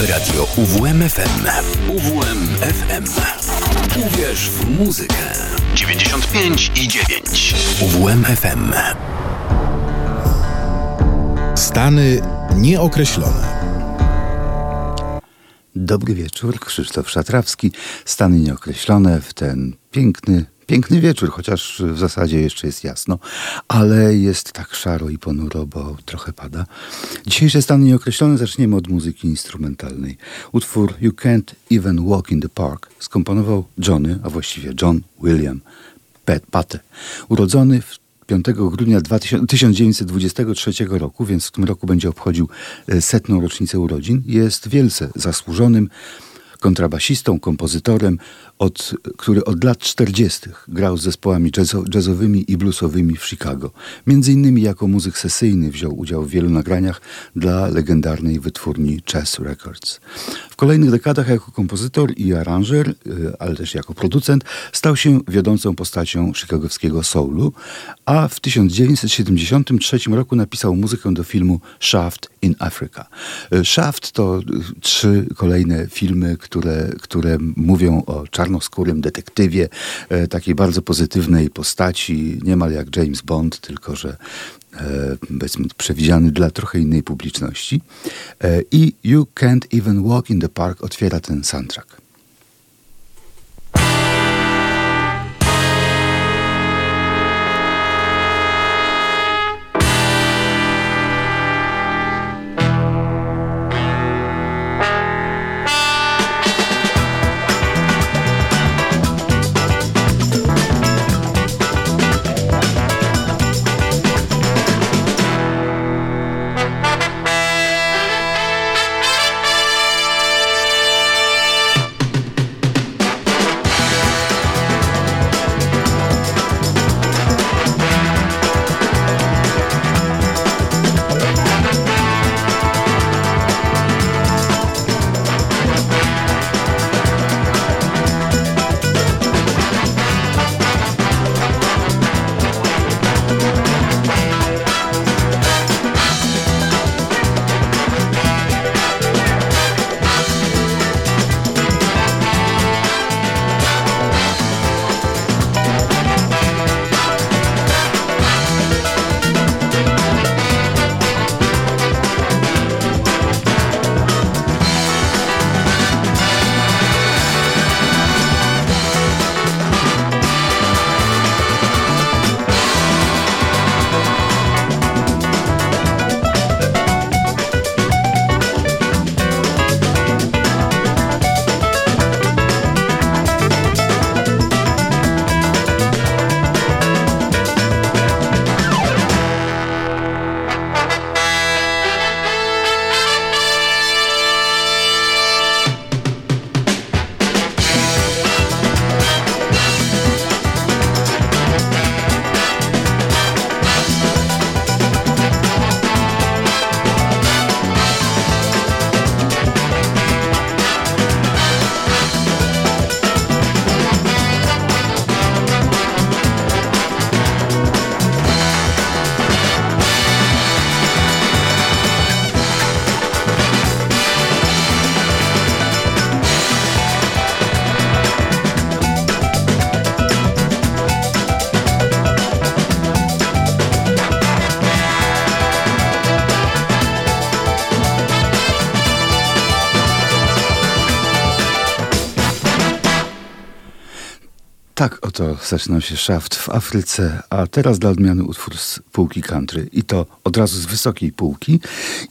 Radio UWMFM. UWMFM. Uwierz w muzykę. 95 i 9. UWMFM. Stany nieokreślone. Dobry wieczór, Krzysztof Szatrawski. Stany nieokreślone w ten piękny Piękny wieczór, chociaż w zasadzie jeszcze jest jasno, ale jest tak szaro i ponuro, bo trochę pada. Dzisiejsze stany nieokreślone zaczniemy od muzyki instrumentalnej. Utwór You Can't Even Walk in the Park skomponował Johnny, a właściwie John William Pate, urodzony w 5 grudnia 1923 roku, więc w tym roku będzie obchodził e, setną rocznicę urodzin. Jest wielce zasłużonym kontrabasistą, kompozytorem, od, który od lat 40. grał z zespołami jazzowymi i bluesowymi w Chicago. Między innymi jako muzyk sesyjny wziął udział w wielu nagraniach dla legendarnej wytwórni Chess Records. W kolejnych dekadach jako kompozytor i aranżer, y, ale też jako producent, stał się wiodącą postacią chicagowskiego soulu, a w 1973 roku napisał muzykę do filmu Shaft in Africa. Y, Shaft to y, trzy kolejne filmy, które, które mówią o czarnoskórym detektywie, e, takiej bardzo pozytywnej postaci, niemal jak James Bond, tylko że e, powiedzmy przewidziany dla trochę innej publiczności. E, I You Can't Even Walk in the Park otwiera ten soundtrack. Oto zaczynał się szaft w Afryce, a teraz dla odmiany utwór z półki country i to od razu z wysokiej półki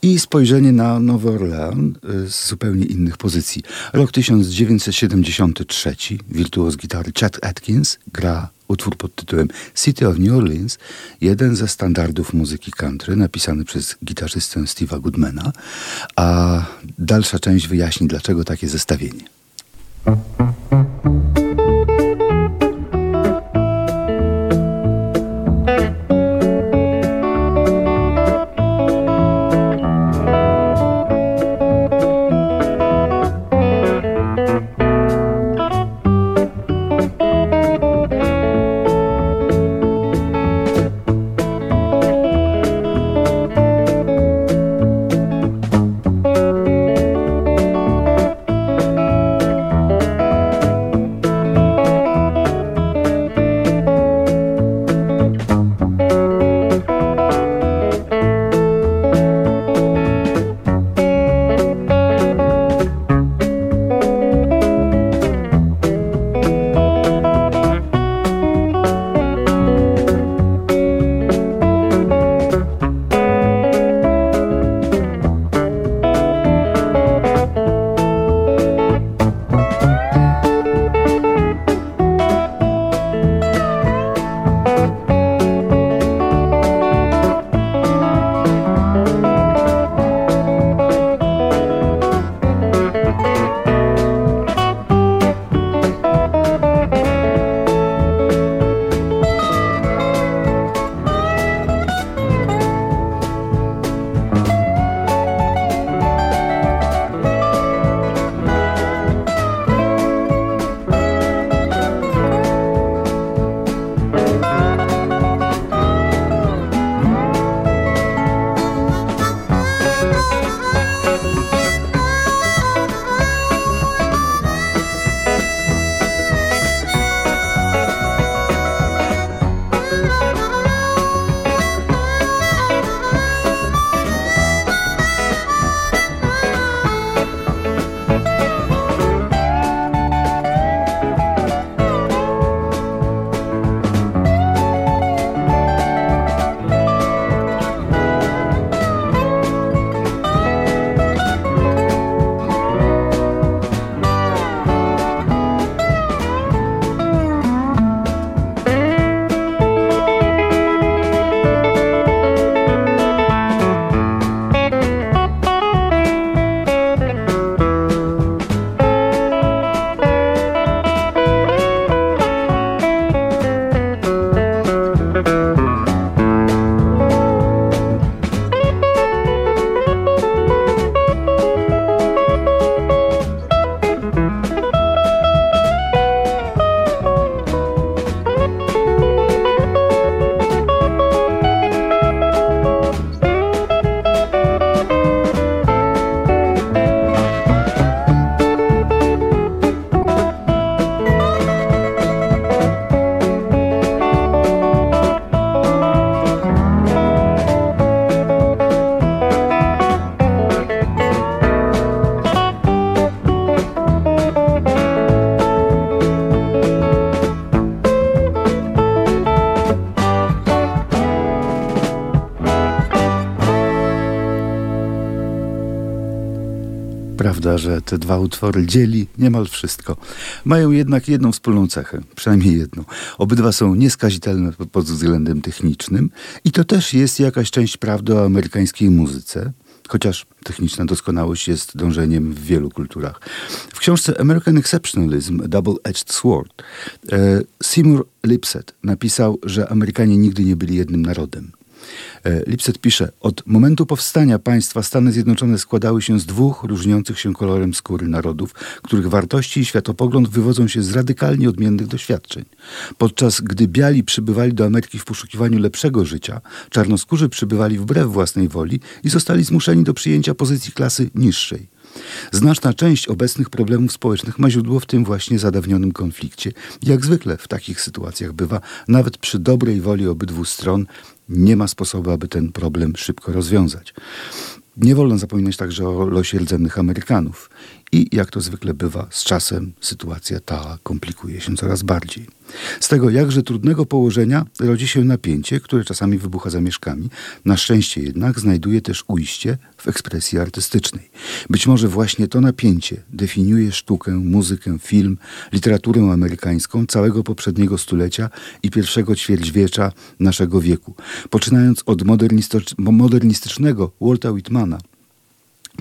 i spojrzenie na Nowy Orlean y, z zupełnie innych pozycji. Rok 1973, wirtuoz gitary Chet Atkins gra utwór pod tytułem City of New Orleans, jeden ze standardów muzyki country, napisany przez gitarzystę Steve'a Goodmana, a dalsza część wyjaśni, dlaczego takie zestawienie. Że te dwa utwory dzieli niemal wszystko. Mają jednak jedną wspólną cechę, przynajmniej jedną. Obydwa są nieskazitelne pod względem technicznym i to też jest jakaś część prawdy o amerykańskiej muzyce, chociaż techniczna doskonałość jest dążeniem w wielu kulturach. W książce American Exceptionalism Double-Edged Sword e, Seymour Lipset napisał, że Amerykanie nigdy nie byli jednym narodem. E, Lipset pisze, od momentu powstania państwa Stany Zjednoczone składały się z dwóch różniących się kolorem skóry narodów, których wartości i światopogląd wywodzą się z radykalnie odmiennych doświadczeń. Podczas gdy biali przybywali do Ameryki w poszukiwaniu lepszego życia, czarnoskórzy przybywali wbrew własnej woli i zostali zmuszeni do przyjęcia pozycji klasy niższej. Znaczna część obecnych problemów społecznych ma źródło w tym właśnie zadawnionym konflikcie. Jak zwykle w takich sytuacjach bywa, nawet przy dobrej woli obydwu stron nie ma sposobu, aby ten problem szybko rozwiązać. Nie wolno zapominać także o losie rdzennych Amerykanów. I jak to zwykle bywa, z czasem sytuacja ta komplikuje się coraz bardziej. Z tego jakże trudnego położenia rodzi się napięcie, które czasami wybucha zamieszkami. Na szczęście jednak znajduje też ujście w ekspresji artystycznej. Być może właśnie to napięcie definiuje sztukę, muzykę, film, literaturę amerykańską całego poprzedniego stulecia i pierwszego ćwierćwiecza naszego wieku. Poczynając od modernistycznego Walta Whitmana,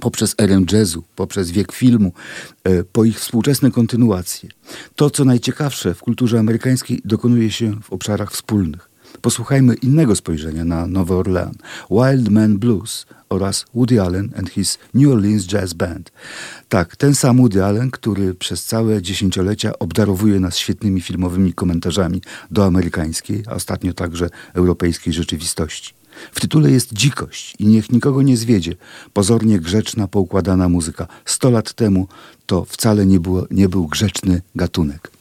poprzez erę jazzu, poprzez wiek filmu, e, po ich współczesne kontynuacje. To, co najciekawsze w kulturze amerykańskiej, dokonuje się w obszarach wspólnych. Posłuchajmy innego spojrzenia na Nowy Orlean. Wild Man Blues oraz Woody Allen and his New Orleans Jazz Band. Tak, ten sam Woody Allen, który przez całe dziesięciolecia obdarowuje nas świetnymi filmowymi komentarzami do amerykańskiej, a ostatnio także europejskiej rzeczywistości. W tytule jest dzikość i niech nikogo nie zwiedzie. Pozornie grzeczna, poukładana muzyka. Sto lat temu to wcale nie, było, nie był grzeczny gatunek.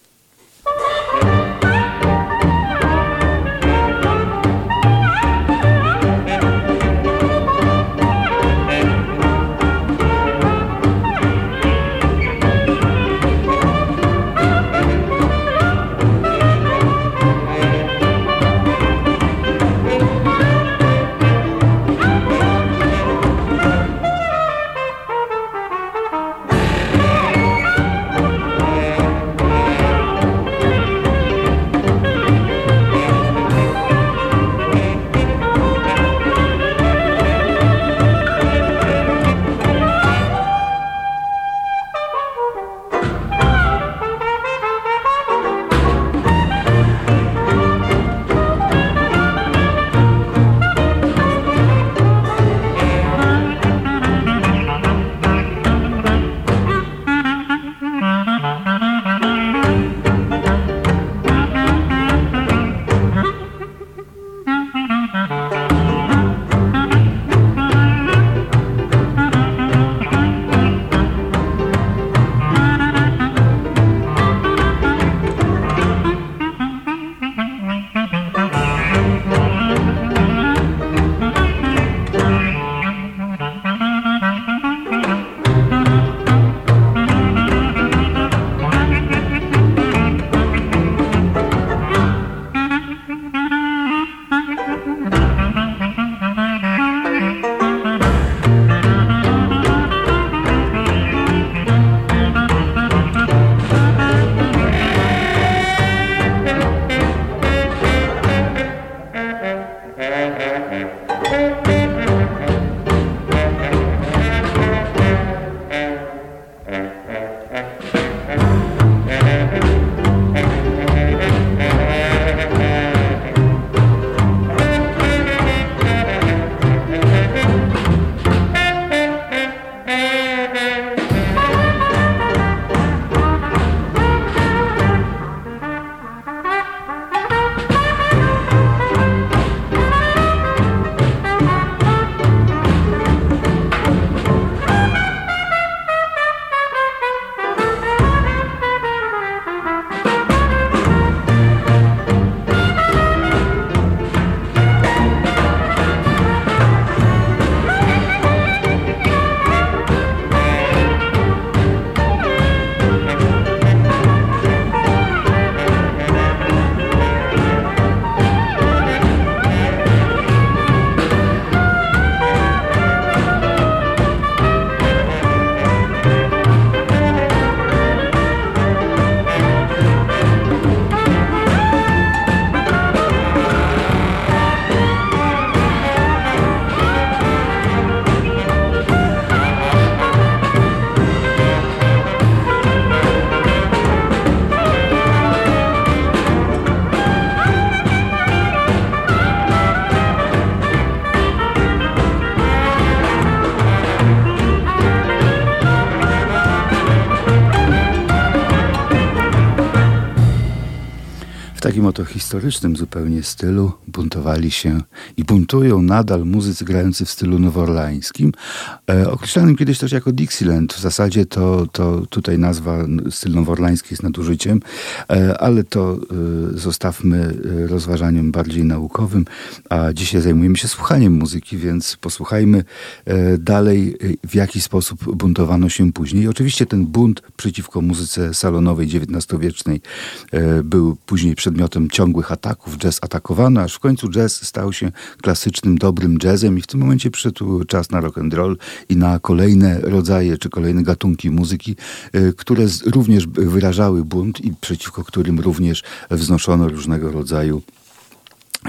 Oto historycznym zupełnie stylu buntowali się i buntują nadal muzycy grający w stylu noworlańskim, e, określanym kiedyś też jako Dixieland. W zasadzie to, to tutaj nazwa styl noworlański jest nadużyciem, e, ale to e, zostawmy e, rozważaniom bardziej naukowym, a dzisiaj zajmujemy się słuchaniem muzyki, więc posłuchajmy e, dalej, e, w jaki sposób buntowano się później. I oczywiście ten bunt przeciwko muzyce salonowej XIX-wiecznej był później przedmiotem ciągłych ataków. Jazz atakowano, aż w końcu jazz stał się klasycznym, dobrym jazzem i w tym momencie przyszedł czas na rock and roll i na kolejne rodzaje czy kolejne gatunki muzyki, e, które również wyrażały bunt i przeciwko którym również wznoszono różnego rodzaju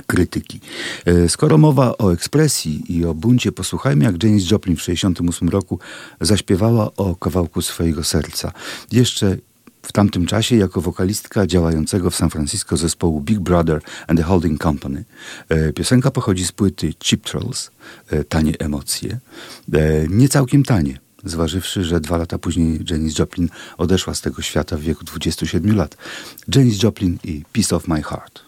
krytyki. E, skoro mowa o ekspresji i o buncie, posłuchajmy jak Janis Joplin w 1968 roku zaśpiewała o kawałku swojego serca. Jeszcze w tamtym czasie jako wokalistka działającego w San Francisco zespołu Big Brother and the Holding Company. E, piosenka pochodzi z płyty Cheap Trolls, e, Tanie Emocje. E, nie całkiem tanie, zważywszy, że dwa lata później Janis Joplin odeszła z tego świata w wieku 27 lat. Janis Joplin i Piece of My Heart.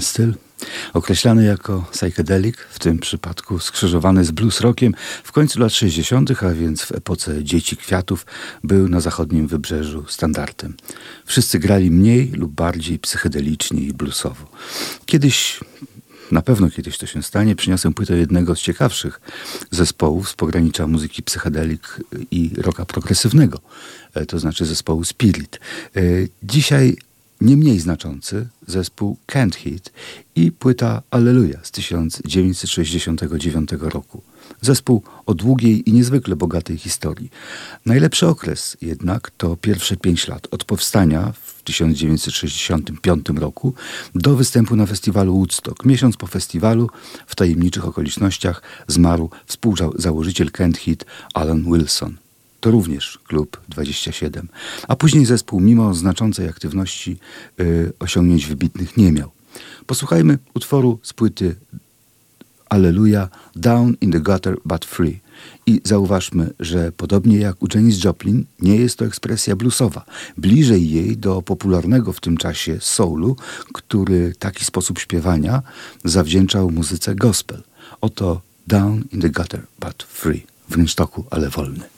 Styl, określany jako psychedelic, w tym przypadku skrzyżowany z blues rockiem, w końcu lat 60., a więc w epoce Dzieci Kwiatów, był na zachodnim wybrzeżu standardem. Wszyscy grali mniej lub bardziej psychedelicznie i bluesowo. Kiedyś na pewno kiedyś to się stanie. Przyniosę płytę jednego z ciekawszych zespołów z pogranicza muzyki psychedelik i rocka progresywnego, e, to znaczy zespołu Spirit. E, dzisiaj nie mniej znaczący zespół Can't Hit i płyta Alleluja z 1969 roku. Zespół o długiej i niezwykle bogatej historii. Najlepszy okres jednak to pierwsze pięć lat od powstania w 1965 roku do występu na festiwalu Woodstock. Miesiąc po festiwalu w tajemniczych okolicznościach zmarł współzałożyciel Kent Hit Alan Wilson. To również klub 27. A później zespół, mimo znaczącej aktywności, yy, osiągnięć wybitnych nie miał. Posłuchajmy utworu z płyty Alleluja, Down in the Gutter But Free. I zauważmy, że podobnie jak u Janis Joplin, nie jest to ekspresja bluesowa. Bliżej jej do popularnego w tym czasie soulu, który taki sposób śpiewania zawdzięczał muzyce gospel. Oto Down in the Gutter But Free. W rynsztoku, ale wolny.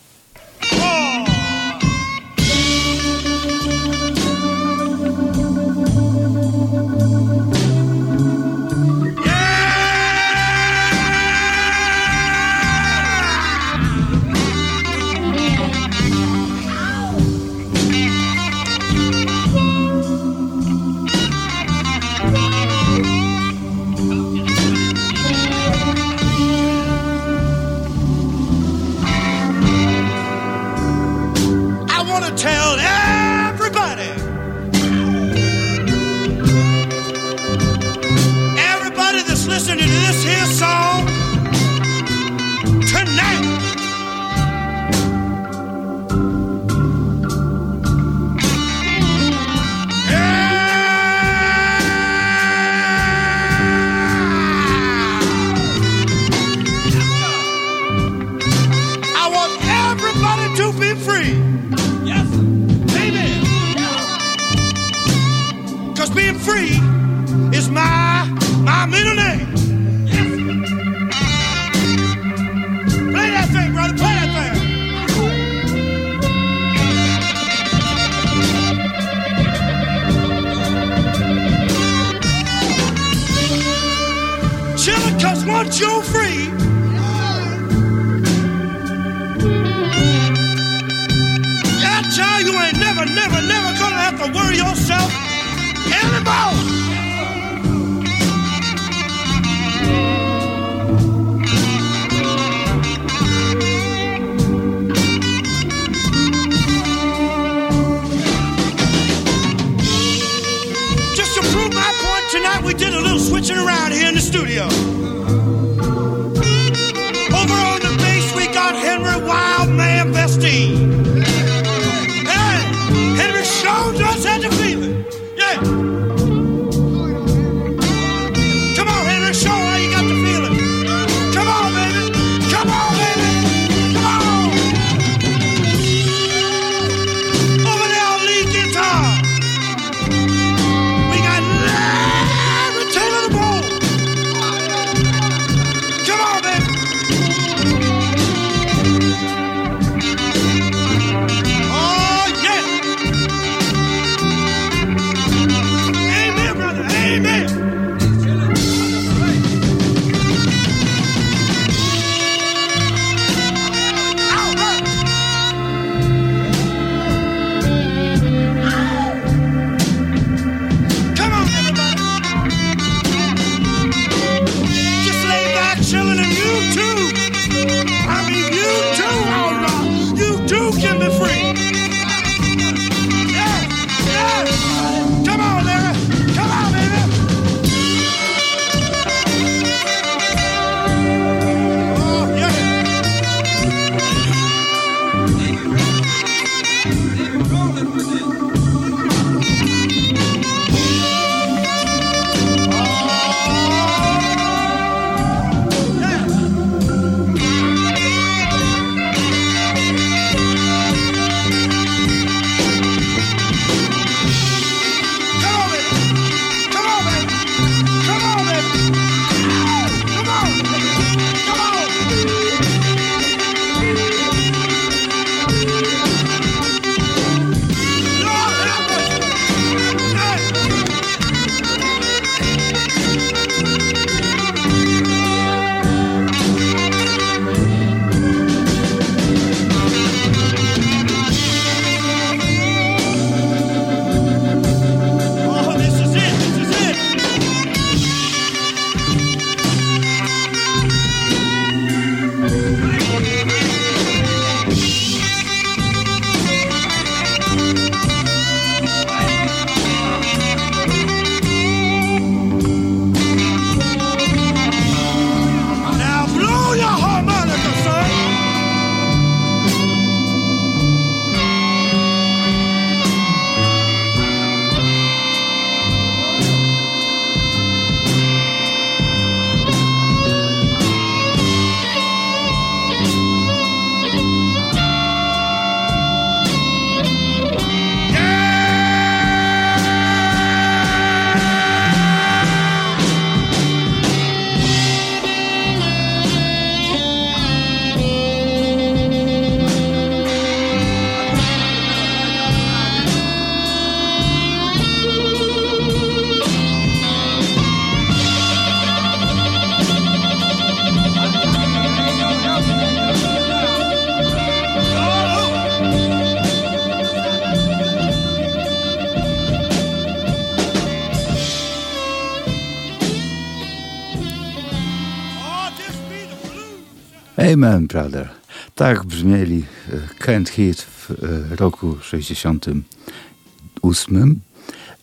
Amen, brother. Tak brzmieli e, Kent Hit w e, roku 68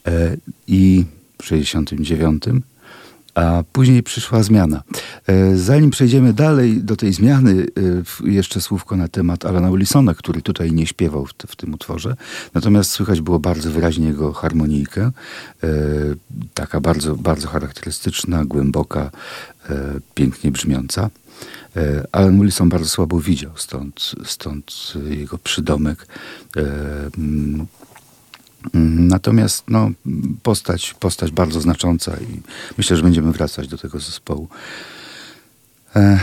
e, i 69 a później przyszła zmiana. Zanim przejdziemy dalej do tej zmiany, jeszcze słówko na temat Alana Wilsona, który tutaj nie śpiewał w, w, tym utworze. Natomiast słychać było bardzo wyraźnie jego harmonijkę. Taka bardzo, bardzo charakterystyczna, głęboka, pięknie brzmiąca. E, Alan Wilson bardzo słabo widział, stąd, stąd jego przydomek. E, mm, mm, natomiast no, postać, postać bardzo znacząca i myślę, że będziemy wracać do tego zespołu. E,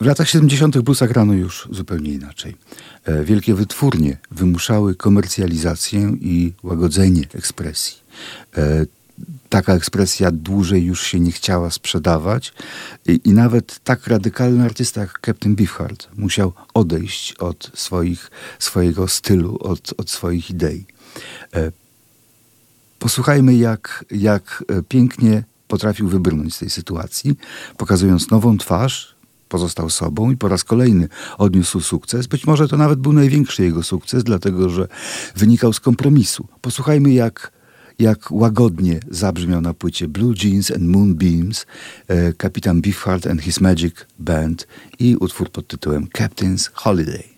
w latach 70. bluesa grano już zupełnie inaczej. Wielkie wytwórnie wymuszały komercjalizację i łagodzenie ekspresji taka ekspresja dłużej już się nie chciała sprzedawać i, i, nawet tak radykalny artysta jak Captain Beefheart musiał odejść od swoich, swojego stylu, od, od swoich idei. E, posłuchajmy, jak, jak e, pięknie potrafił wybrnąć z tej sytuacji, pokazując nową twarz, pozostał sobą i po raz kolejny odniósł sukces. Być może to nawet był największy jego sukces, dlatego że wynikał z kompromisu. Posłuchajmy, jak jak łagodnie zabrzmiał na płycie Blue Jeans and Moonbeams, e, kapitan Beefheart and His Magic Band i utwór pod tytułem Captain's Holiday.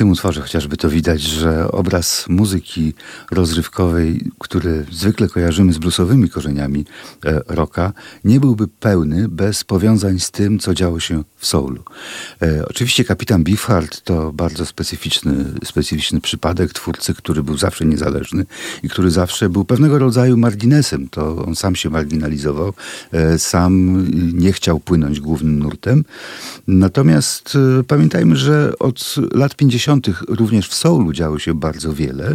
Tym utworze chociażby to widać, że obraz muzyki rozrywkowej, który zwykle kojarzymy z bluesowymi korzeniami e, rocka, nie byłby pełny bez powiązań z tym, co działo się w soulu. E, oczywiście kapitan Beefheart to bardzo specyficzny, specyficzny przypadek twórcy, który był zawsze niezależny i który zawsze był pewnego rodzaju marginesem. To on sam się marginalizował, e, sam nie chciał płynąć głównym nurtem. Natomiast e, pamiętajmy, że od lat 50. również w soulu działo się bardzo wiele.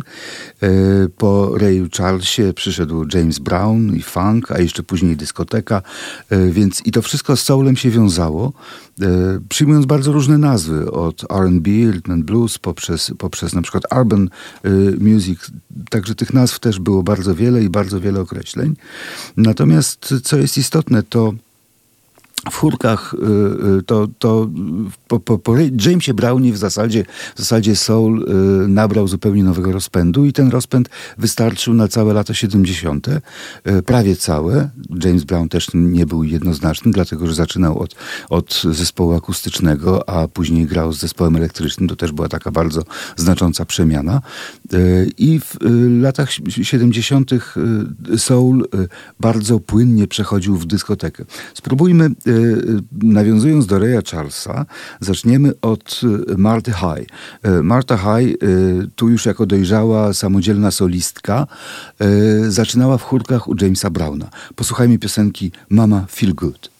E, po Rayu Charlesie przyszedł James Brown i funk, a jeszcze później dyskoteka, e, więc i to wszystko z soulem się wiązało, e, przyjmując bardzo różne nazwy, od R&B, rhythm and blues, poprzez, poprzez na przykład urban music. Także tych nazw też było bardzo wiele i bardzo wiele określeń. Natomiast co jest istotne, to w chórkach y, y, to, to po, po, po Jamesie Brownie w zasadzie, w zasadzie soul y, nabrał zupełnie nowego rozpędu i ten rozpęd wystarczył na całe lata 70. Prawie całe. James Brown też nie był jednoznaczny, dlatego że zaczynał od, od zespołu akustycznego, a później grał z zespołem elektrycznym. To też była taka bardzo znacząca przemiana. I w latach 70. soul bardzo płynnie przechodził w dyskotekę. Spróbujmy nawiązując do Raya Charlesa, zaczniemy od y, Marty High. Y, Marta High, tu już jako dojrzała, samodzielna solistka, zaczynała w chórkach u Jamesa Browna. Posłuchajmy piosenki Mama Feel Good.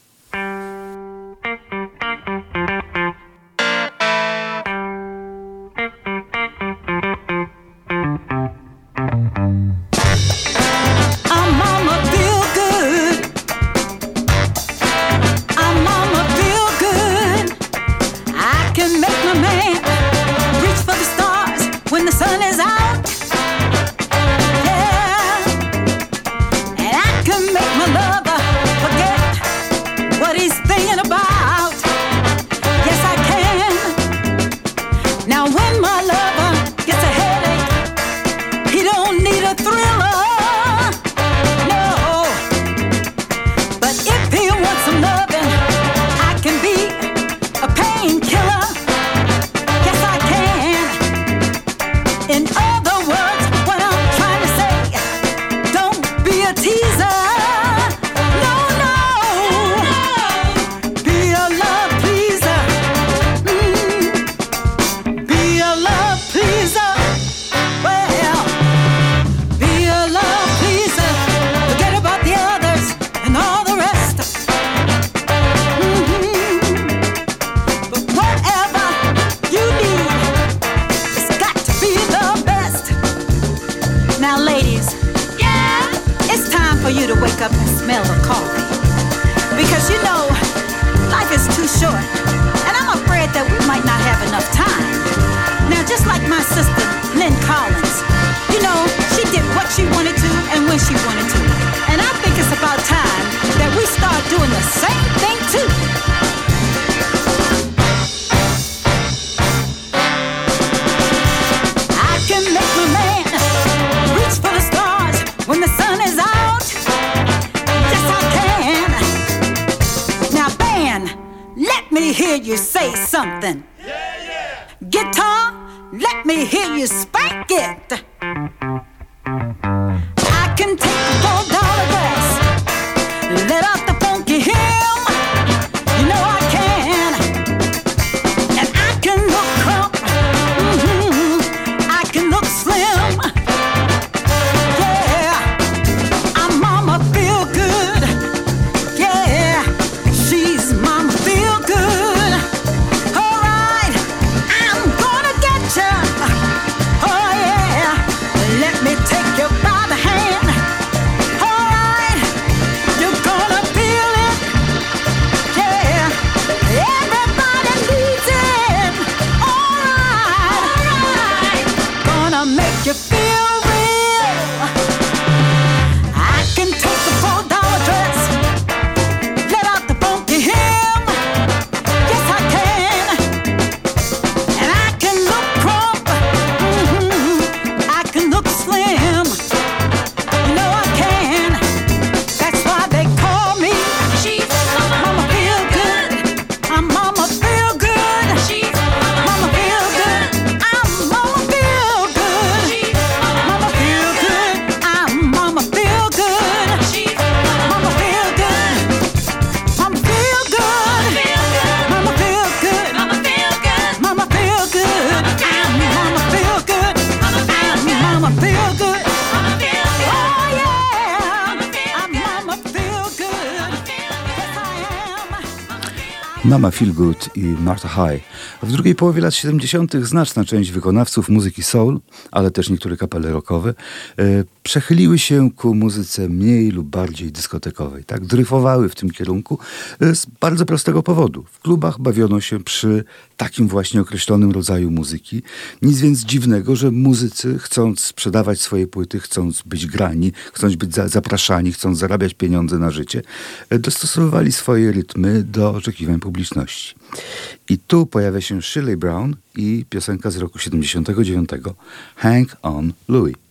Mama Feelgood i Martha High. W drugiej połowie lat 70. znaczna część wykonawców muzyki soul, ale też niektóre kapele rockowe, e, przechyliły się ku muzyce mniej lub bardziej dyskotekowej. Tak, dryfowały w tym kierunku e, z bardzo prostego powodu. W klubach bawiono się przy takim właśnie określonym rodzaju muzyki. Nic więc dziwnego, że muzycy chcąc sprzedawać swoje płyty, chcąc być grani, chcąc być za zapraszani, chcąc zarabiać pieniądze na życie, e, dostosowywali swoje rytmy do oczekiwań publiczności. I tu pojawia się Shirley Brown i piosenka z roku 79 Hang on Louis.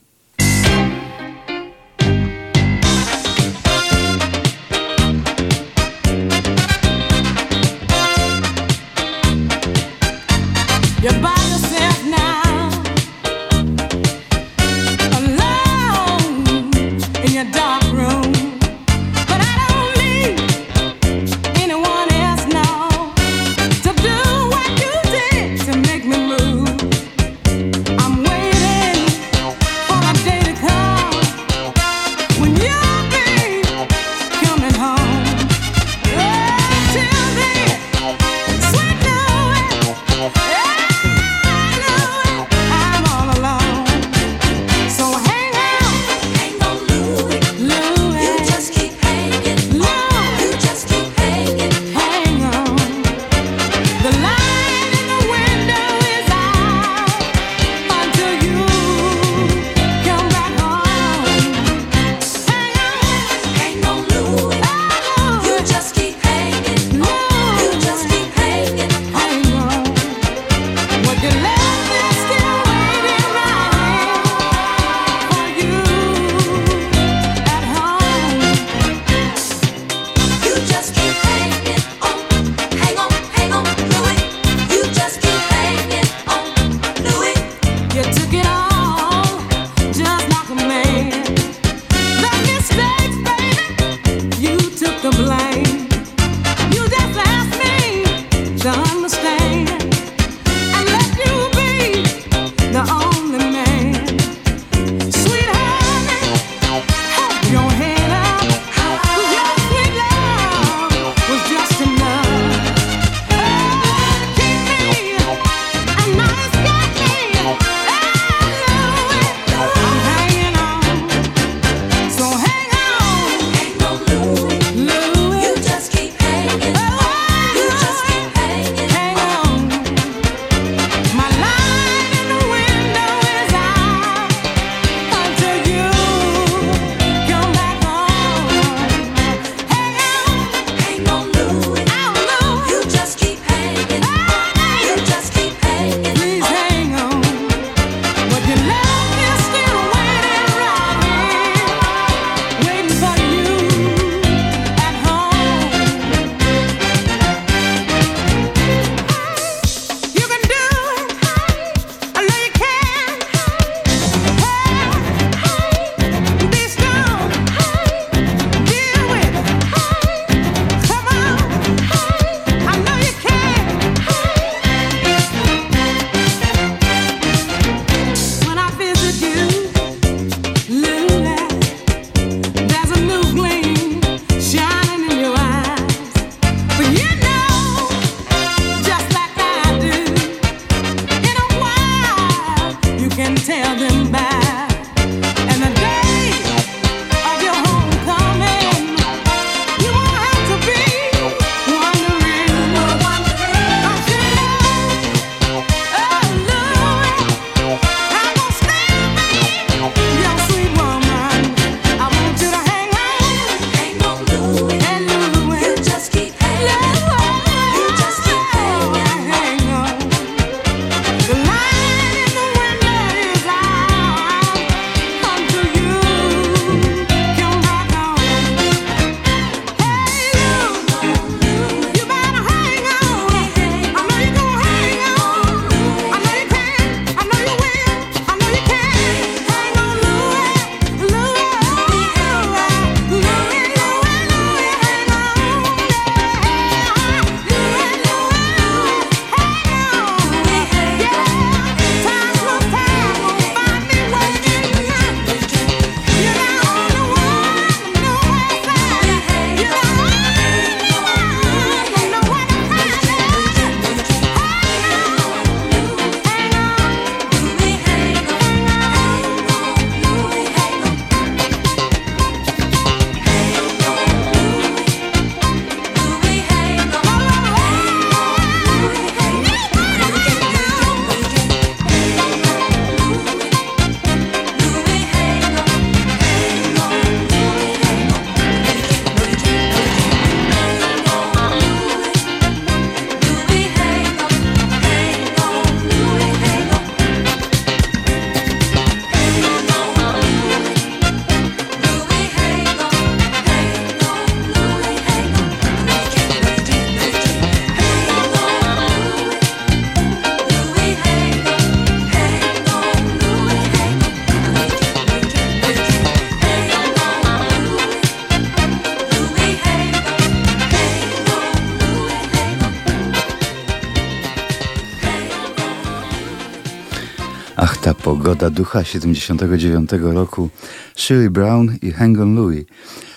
Pogoda ducha 79 roku Shirley Brown i Hangon Louis.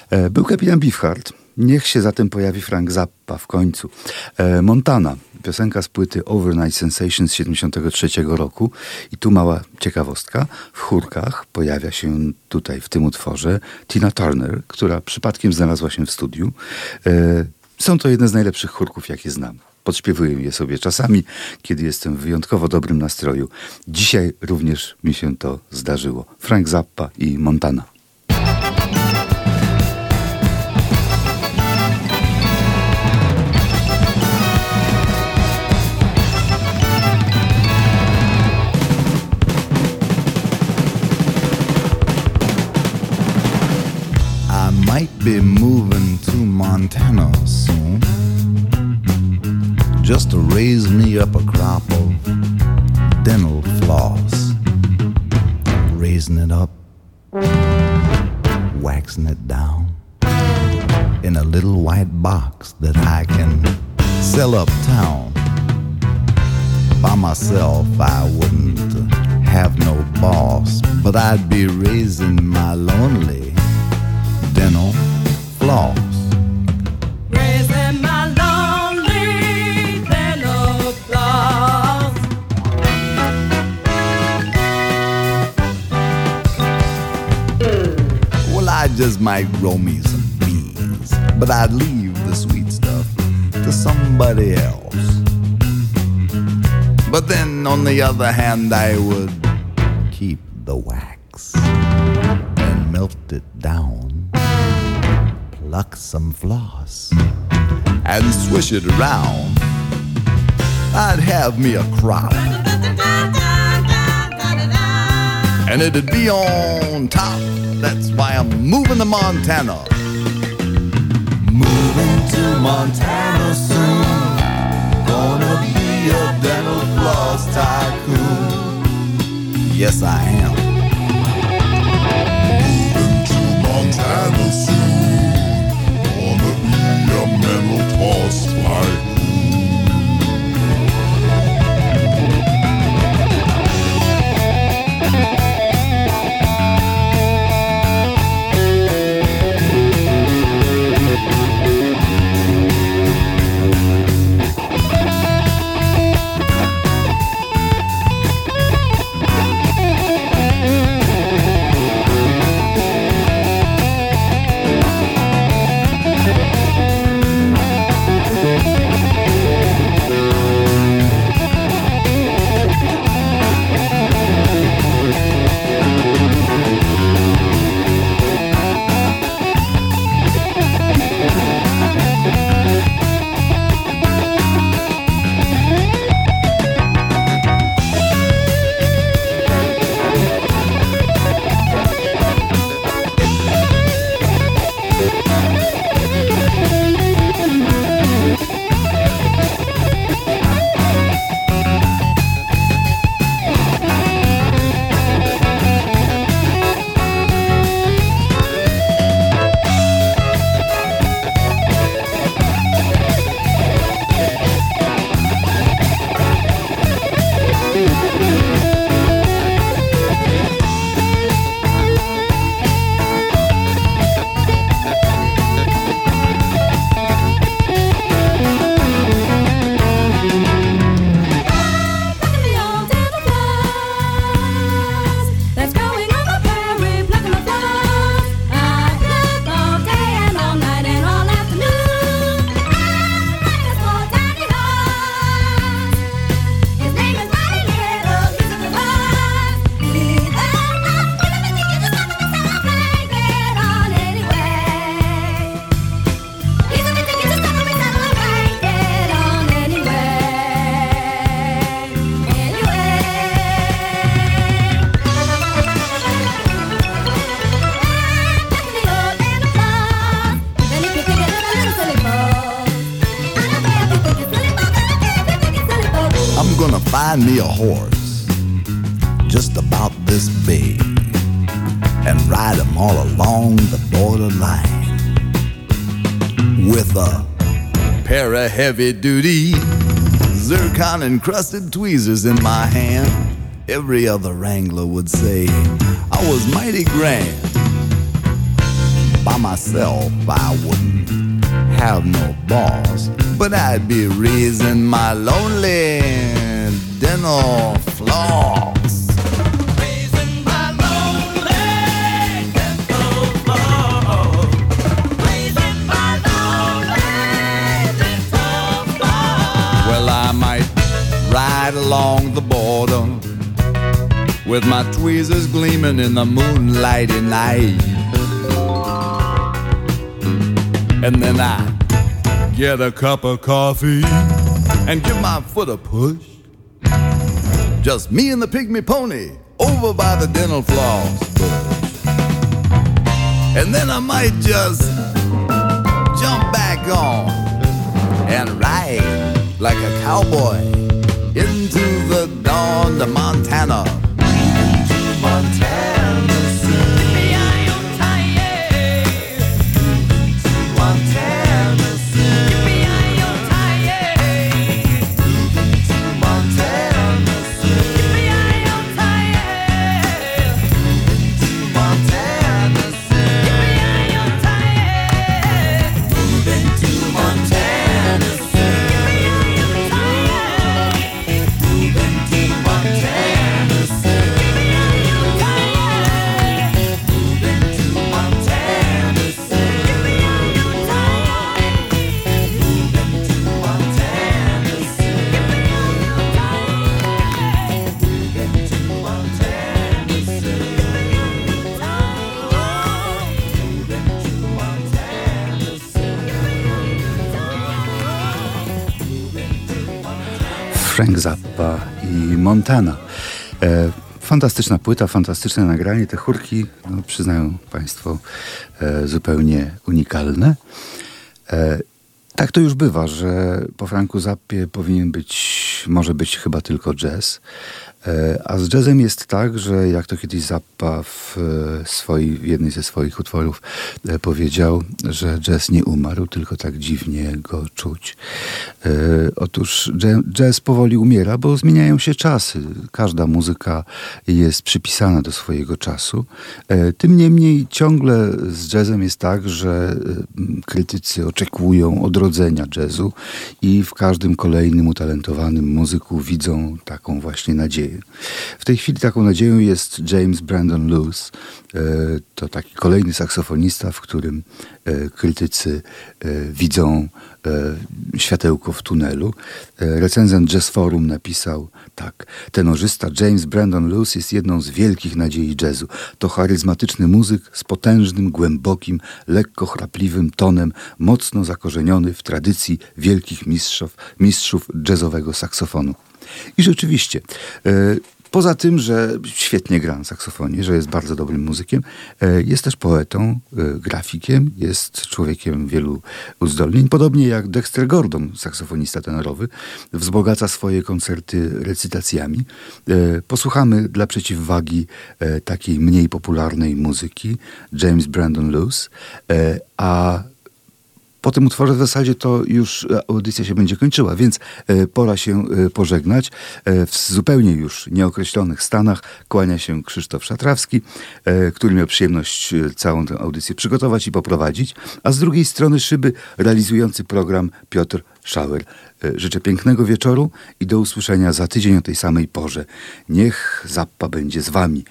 E, był kapitan Beefheart. Niech się zatem pojawi Frank Zappa w końcu. E, Montana, piosenka z płyty Overnight Sensation z 73 roku. I tu mała ciekawostka. W chórkach pojawia się tutaj w tym utworze Tina Turner, która przypadkiem znalazła się w studiu. E, są to jedne z najlepszych chórków, jakie znam. Podśpiewuję je sobie czasami, kiedy jestem w wyjątkowo dobrym nastroju. Dzisiaj również mi się to zdarzyło. Frank Zappa i Montana. Might be moving to Montana just to raise me up a crop of dental floss. Raising it up, waxing it down in a little white box that I can sell uptown. By myself, I wouldn't have no boss, but I'd be raising my lonely dental floss. Just might grow me some beans, but I'd leave the sweet stuff to somebody else. But then on the other hand, I would keep the wax and melt it down, pluck some floss, and swish it around. I'd have me a crop. And it'd be on top that's why I'm moving to Montana. Moving to Montana soon. Gonna be a dental floss tycoon. Yes, I am. Moving to Montana soon. Gonna be a mental floss tycoon. Find me a horse just about this big and ride him all along the borderline with a pair of heavy duty zircon encrusted tweezers in my hand every other wrangler would say I was mighty grand. By myself, I wouldn't have no boss, but I'd be raising my lonely dental floss. Well, I might ride along the border with my tweezers gleaming in the moonlighty night. And then I get a cup of coffee and give my foot a push. Just me and the pygmy pony over by the dental floss. And then I might just jump back on and ride like a cowboy into the dawn to Montana. I Montana. E, fantastyczna płyta, fantastyczne nagranie. Te chórki, no, przyznają Państwo, e, zupełnie unikalne. E, tak to już bywa, że po Franku Zappie powinien być, może być chyba tylko jazz. E, a z jazzem jest tak, że jak to kiedyś Zappa w, e, w jednej ze swoich utworów e, powiedział, że jazz nie umarł, tylko tak dziwnie go czuć. Otóż jazz powoli umiera, bo zmieniają się czasy. Każda muzyka jest przypisana do swojego czasu. Tym niemniej ciągle z jazzem jest tak, że krytycy oczekują odrodzenia jazzu i w każdym kolejnym utalentowanym muzyku widzą taką właśnie nadzieję. W tej chwili taką nadzieją jest James Brandon Lewis. E, to taki kolejny saksofonista, w którym e, krytycy e, widzą światełko w tunelu. Recenzent Jazz Forum napisał tak. Tenorzysta James Brandon Lewis jest jedną z wielkich nadziei jazzu. To charyzmatyczny muzyk z potężnym, głębokim, lekko chrapliwym tonem, mocno zakorzeniony w tradycji wielkich mistrzów, mistrzów jazzowego saksofonu. I rzeczywiście, e, poza tym, że świetnie gra na saksofonie, że jest bardzo dobrym muzykiem, e, jest też poetą, e, grafikiem, jest człowiekiem wielu uzdolnień. Podobnie jak Dexter Gordon, saksofonista tenorowy, wzbogaca swoje koncerty recytacjami. Posłuchamy dla przeciwwagi takiej mniej popularnej muzyki James Brandon Lewis, a po tym utworze w zasadzie to już e, audycja się będzie kończyła, więc e, pora się e, pożegnać. W zupełnie już nieokreślonych stanach kłania się Krzysztof Szatrawski, który miał przyjemność całą tę audycję przygotować i poprowadzić, a z drugiej strony szyby realizujący program Piotr Schauer. Życzę pięknego wieczoru i do usłyszenia za tydzień o tej samej porze. Niech Zappa będzie z wami.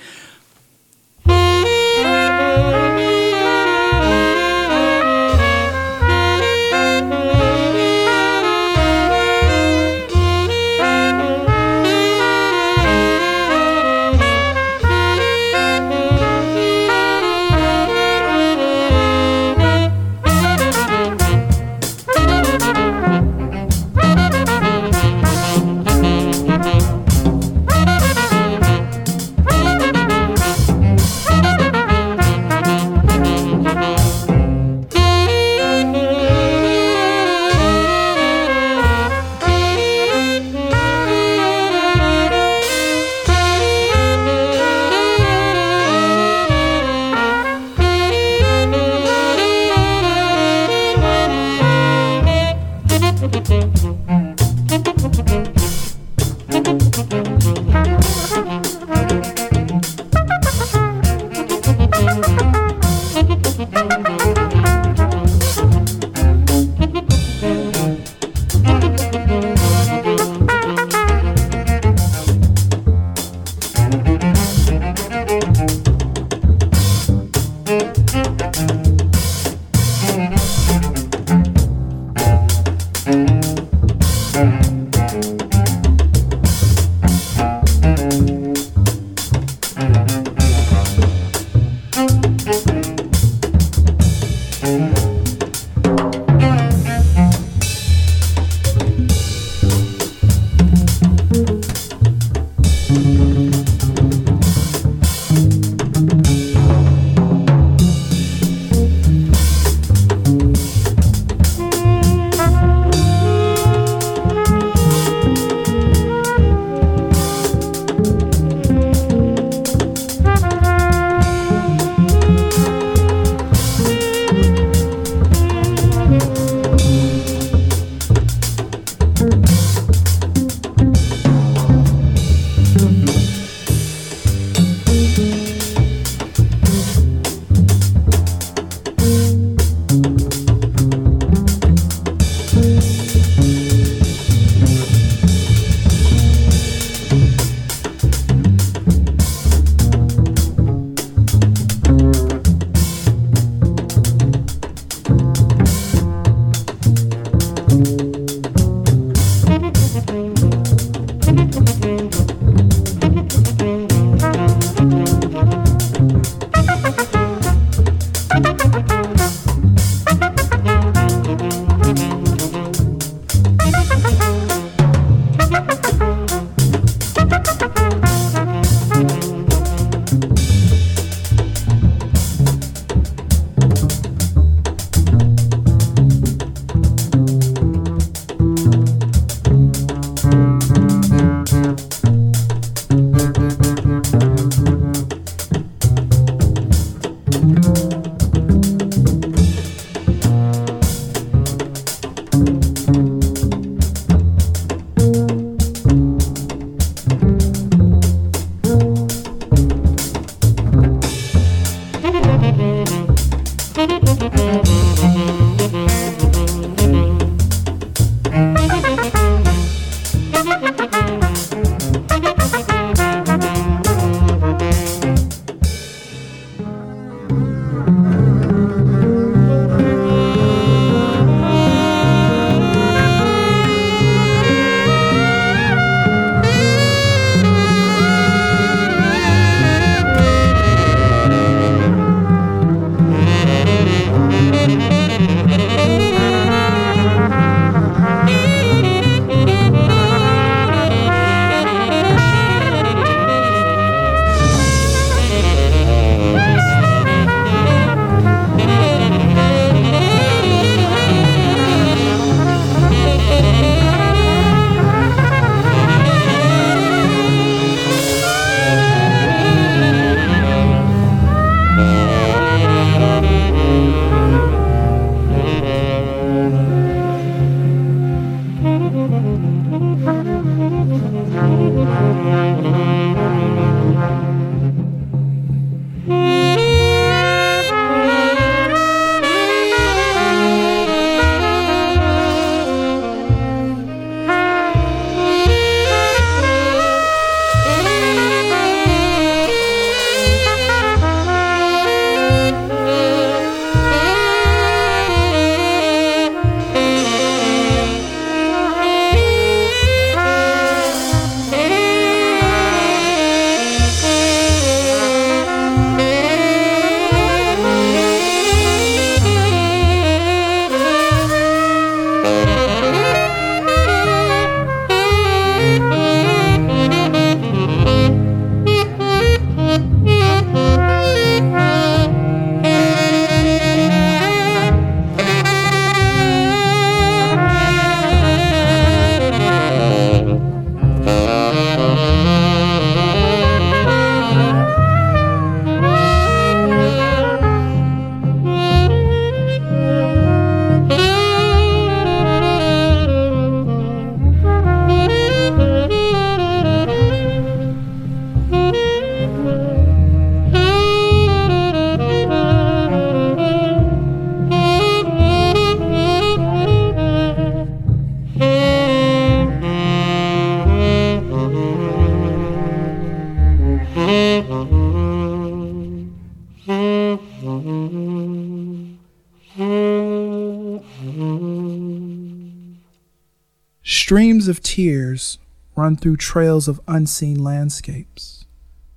Run through trails of unseen landscapes.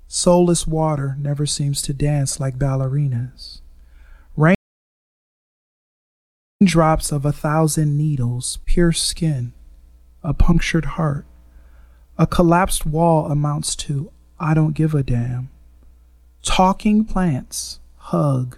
Soulless water never seems to dance like ballerinas. Rain drops of a thousand needles pierce skin, a punctured heart. A collapsed wall amounts to I don't give a damn. Talking plants hug.